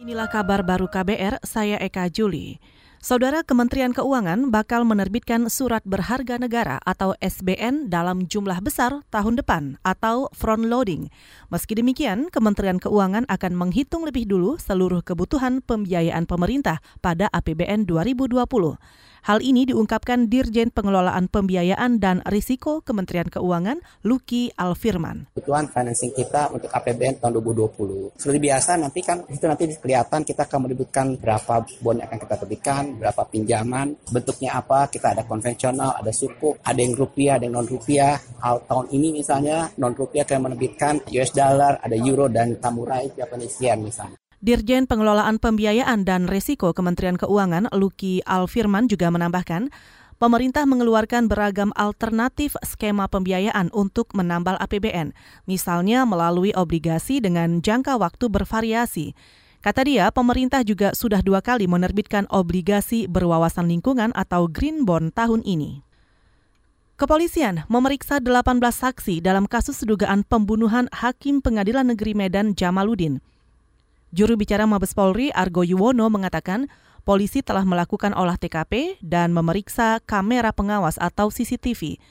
Inilah kabar baru KBR, saya Eka Juli. Saudara Kementerian Keuangan bakal menerbitkan surat berharga negara atau SBN dalam jumlah besar tahun depan atau front loading. Meski demikian, Kementerian Keuangan akan menghitung lebih dulu seluruh kebutuhan pembiayaan pemerintah pada APBN 2020. Hal ini diungkapkan Dirjen Pengelolaan Pembiayaan dan Risiko Kementerian Keuangan, Luki Alfirman. Kebutuhan financing kita untuk APBN tahun 2020. Seperti biasa nanti kan itu nanti kelihatan kita akan menyebutkan berapa bond yang akan kita terbitkan, berapa pinjaman, bentuknya apa, kita ada konvensional, ada suku, ada yang rupiah, ada yang non rupiah. Hal tahun ini misalnya non rupiah akan menerbitkan US dollar, ada euro dan samurai Japanese yen misalnya. Dirjen Pengelolaan Pembiayaan dan Risiko Kementerian Keuangan Luki Alfirman juga menambahkan, pemerintah mengeluarkan beragam alternatif skema pembiayaan untuk menambal APBN, misalnya melalui obligasi dengan jangka waktu bervariasi. Kata dia, pemerintah juga sudah dua kali menerbitkan obligasi berwawasan lingkungan atau Green Bond tahun ini. Kepolisian memeriksa 18 saksi dalam kasus dugaan pembunuhan Hakim Pengadilan Negeri Medan Jamaludin. Juru bicara Mabes Polri Argo Yuwono mengatakan polisi telah melakukan olah TKP dan memeriksa kamera pengawas atau CCTV.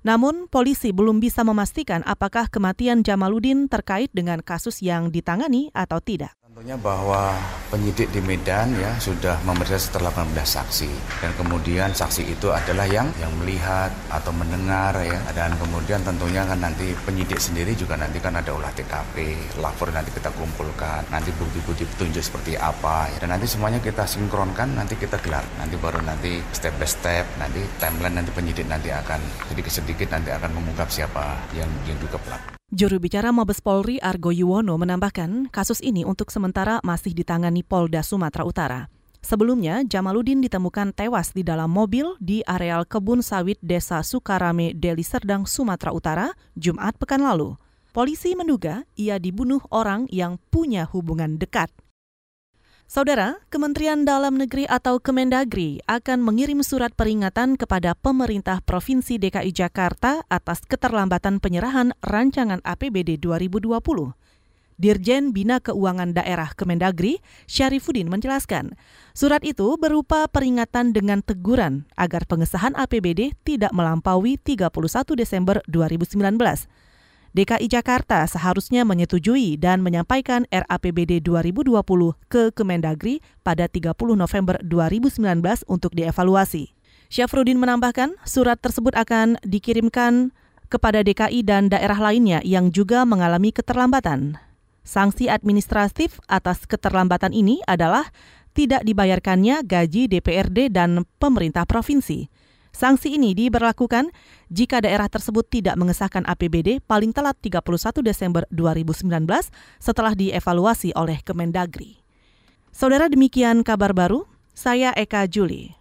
Namun, polisi belum bisa memastikan apakah kematian Jamaludin terkait dengan kasus yang ditangani atau tidak. Tentunya bahwa penyidik di Medan ya sudah memeriksa setelah 18 saksi dan kemudian saksi itu adalah yang yang melihat atau mendengar ya dan kemudian tentunya kan nanti penyidik sendiri juga nanti kan ada olah TKP, lapor nanti kita kumpulkan, nanti bukti-bukti petunjuk seperti apa ya. dan nanti semuanya kita sinkronkan nanti kita gelar nanti baru nanti step by step nanti timeline nanti penyidik nanti akan sedikit-sedikit nanti akan mengungkap siapa yang yang juga pelaku. Juru bicara Mabes Polri Argo Yuwono menambahkan kasus ini untuk sementara masih ditangani Polda Sumatera Utara. Sebelumnya, Jamaludin ditemukan tewas di dalam mobil di areal kebun sawit Desa Sukarame, Deli Serdang, Sumatera Utara, Jumat pekan lalu. Polisi menduga ia dibunuh orang yang punya hubungan dekat Saudara, Kementerian Dalam Negeri atau Kemendagri akan mengirim surat peringatan kepada pemerintah Provinsi DKI Jakarta atas keterlambatan penyerahan rancangan APBD 2020. Dirjen Bina Keuangan Daerah Kemendagri, Syarifuddin menjelaskan, surat itu berupa peringatan dengan teguran agar pengesahan APBD tidak melampaui 31 Desember 2019. DKI Jakarta seharusnya menyetujui dan menyampaikan RAPBD 2020 ke Kemendagri pada 30 November 2019 untuk dievaluasi. Syafruddin menambahkan, surat tersebut akan dikirimkan kepada DKI dan daerah lainnya yang juga mengalami keterlambatan. Sanksi administratif atas keterlambatan ini adalah tidak dibayarkannya gaji DPRD dan pemerintah provinsi. Sanksi ini diberlakukan jika daerah tersebut tidak mengesahkan APBD paling telat 31 Desember 2019 setelah dievaluasi oleh Kemendagri. Saudara demikian kabar baru, saya Eka Juli.